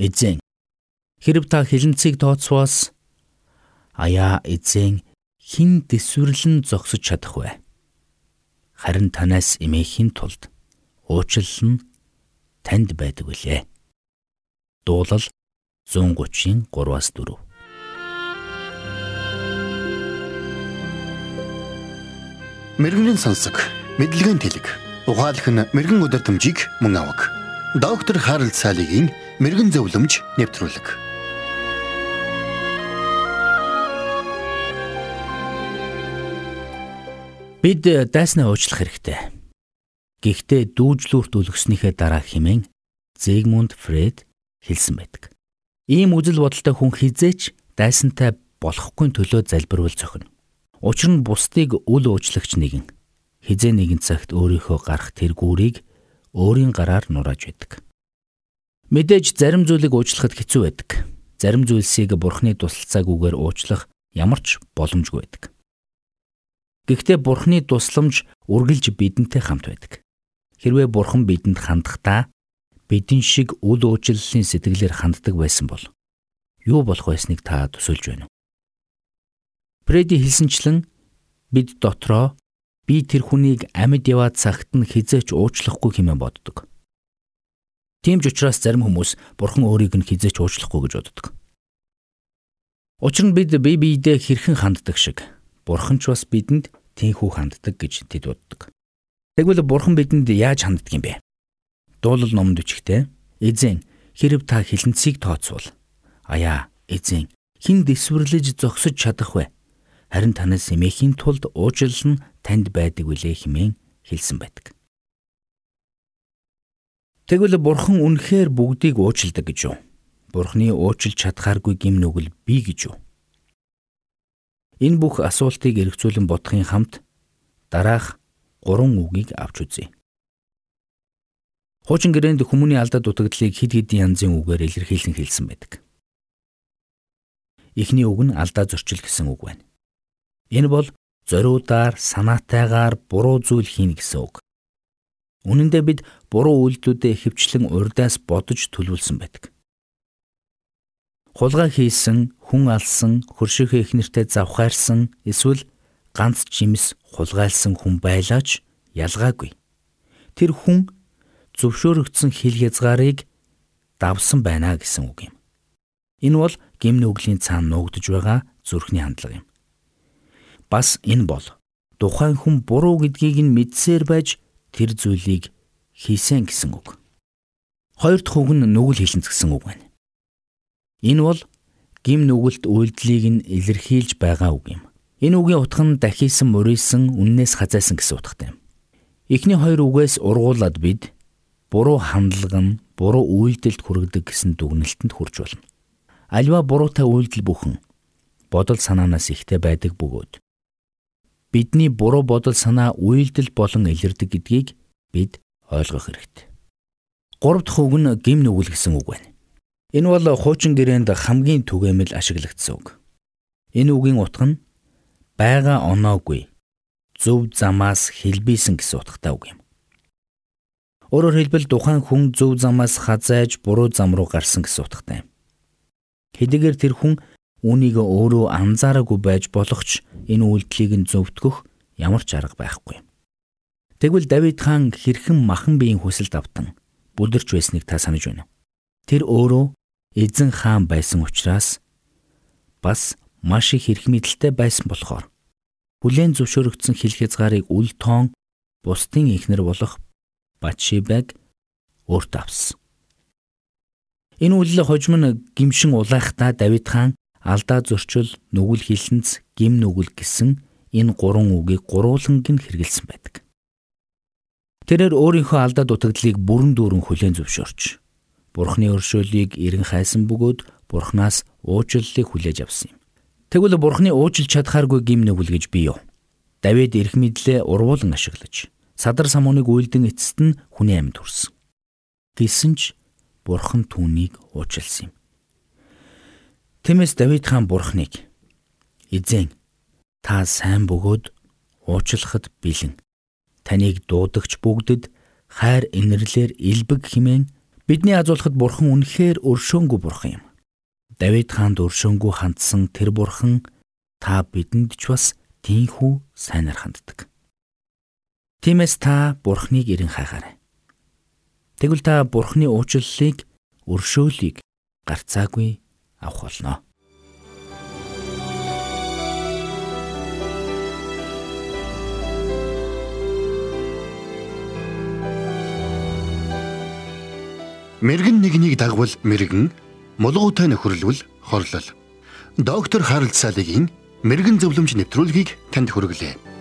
Эзэн хэрв та хилэнцгийг тооцвоос аяа эзэн хин дэсвэрлэн зогсож чадах вэ? Харин танаас эмээхийн тулд уучлал нь танд байдаг билээ. Дуулал 130-ийн 3-аас 4. Мэргэний сонсог, мэдлэгийн тэлэг. Ухаалх нь мэрэгэн өдөртөмжийг мөн авах. Доктор Харалт цаалогийн мэрэгэн зөвлөмж нэвтрүүлэг. Бид дайснаа уучлах хэрэгтэй. Гэхдээ дүүжлүүрт үлгснийхээ дараа химэн Зигмунд Фред хэлсэн байдаг. Ийм үзэл бодолтой хүн хизээч дайсантай болохгүй төлөө залбирвал зохино. Учир нь бусдыг үл уучлахч нэгэн хизээ нэгэн цагт өөрийнхөө гарах тэр гүүрийг өөрийн гараар нурааж байдаг. Мэдээж зарим зүйлийг уучлахад хэцүү байдаг. Зарим зүйлсийг бурхны тусалцаагүйгээр уучлах ямар ч боломжгүй байдаг. Гэхдээ Бурхны тусламж үргэлж бидэнтэй хамт байдаг. Хэрвээ Бурхан бидэнд хандахдаа бидэн шиг үл уучлалын сэтгэлээр ханддаг байсан бол юу болох байсныг та төсөөлж байна уу? Преди хэлсэнчлэн бид дотроо би тэр хүнийг амьд яваад цагт нь хизээч уучлахгүй хэмээн боддог. Тийм ч учраас зарим хүмүүс бурхан өөрийг нь хизээч уучлахгүй гэж боддог. Учир нь бид бие биедээ хэрхэн ханддаг шиг Бурхан ч бас бидэнд тийхүү ханддаг гэж тэд боддог. Тэгвэл Бурхан бидэнд яаж ханддаг юм бэ? Дуулал номонд үчигтэй эзэн хэрв та хилэнцгийг тооцвол аяа эзэн хин дэсвэрлэж зогсож чадах вэ? Харин танаас эмээхийн тулд уучлал нь танд байдаг үлээ хэмээн хэлсэн байдаг. Тэгвэл Бурхан үнэхээр бүгдийг уучилдаг гэж юу? Бурхны уучлж чадхааргүй гим нүгэл би гэж юу? Энэ бүх асуултыг эргцүүлэн бодохын хамт дараах гурван үгийг авч үзье. Хуучин гэрээнд хүмүүний алдаа дутагдлыг хэд хэдэн янзын үгээр илэрхийлэн хэлсэн байдаг. Эхний үг нь алдаа зөрчил гэсэн үг байна. Энэ бол зориудаар, санаатайгаар буруу зүйл хийнэ гэсэн үг. Үнэн дээр бид буруу үйлдэлүүдэд хөвчлэн урдаас бодож төлөвлөсөн байдаг хулгай хийсэн, хүн алсан, хөршөөхөө их нэртэй завхаарсан, эсвэл ганц жимс хулгайлсан хүн байлаач ялгаагүй. Тэр хүн зөвшөөрөгдсөн хил хязгаарыг давсан байна гэсэн үг юм. Энэ бол гимн үглийн цаана нуугдж байгаа зүрхний хандлага юм. Бас энэ бол тухайн хүн буруу гэдгийг нь мэдсээр байж тэр зүйлийг хийсэн гэсэн үг. Хоёр дахь үг нь нүгэл хэлэнц гэсэн үг байна. Энэ бол гим нүгэлт үйлдлийг нь илэрхийлж байгаа үг юм. Энэ үгийн утга нь дахисан мөрийсэн үннээс хазайсан гэсэн утгатай юм. Эхний хоёр үгээс ургуулад бид буруу хандлага нь буруу үйлдэлд хүргэдэг гэсэн дүгнэлтэнд хүрч болно. Альва буруутай үйлдэл бүхэн бодол санаанаас ихтэй байдаг бөгөөд бидний буруу бодол санаа үйлдэл болон илэрдэг гэдгийг бид ойлгох хэрэгтэй. Гурав дахь үг нь гим нүгэл гэсэн үг байна. Энэ бол хуучин гэрээнд хамгийн түгээмэл ашиглагдсан үг. Энэ үгийн утга нь байгаа оноогүй зөв замаас хэлбийсэн гэсэн утгатай үг юм. Өөрөөр хэлбэл тухайн хүн зөв замаас хазайж буруу зам руу гарсан гэсэн утгатай юм. Хэдийгээр тэр хүн үүнийг өөрөө анзаараагүй байж болох ч энэ үйлдэлийг нь зөвтгөх ямар ч арга байхгүй. Тэгвэл Давид хаан хэрхэн махан биеийн хүсэлд автан бүдэрч байсныг та санаж байна. Тэр өөрөө эзэн хаан байсан учраас бас маш их эрх мэдэлтэй байсан болохоор бүлээн зөвшөөрөгдсөн хил хязгаарыг үл тоон бусдын ихнэр болох Батшибаг өөрт авсан. Энэ үйлдэл хожим нь гимшин улайхдаа Давид хаан алдаа зөрчил, нүгэл хилэнц, гим нүгэл гэсэн энэ гурван үгийг гурвууланг нь хэрэгэлсэн байдаг. Тэрээр өөрийнхөө алдаа дутагдлыг бүрэн дүүрэн хүлээн зөвшөөрч Бурхны өршөөлийг эрен хайсан бөгөөд Бурханаас уучлалыг хүлээж авсан юм. Тэгвэл Бурхны уучлж чадхааргүй гим нүгэл гэж бий юу? Давид эрх мэдлээ урвуулan ашиглаж садар самууныг үйлдэн эцэст нь хүний амьд хүрсэн. Гэсэн ч Бурхан түүнийг уучлсан юм. Тиймээс Давид хаан Бурхныг эзэн та сайн бөгөөд уучлахад бэлэн таныг дуудагч бүгдэд хайр инэрлэр илбэг химэн Бидний азуулахад бурхан үнэхээр өршөөнгүй бурхан юм. Давид хаанд өршөөнгүй хандсан тэр бурхан та бидэнд ч бас тийхүү сайнаар ханддаг. Тиймээс та бурхныг эрен хайгаарай. Тэгвэл та бурхны уучлалыг, өршөөлийг гарцаагүй авах болно. Мэргэн нэгнийг дагвал мэргэн, мулгуутай нөхөрлөвл хорлол. Доктор Харалт Салигийн мэрэгэн зөвлөмж нэвтрүүлгийг танд хүргэлээ.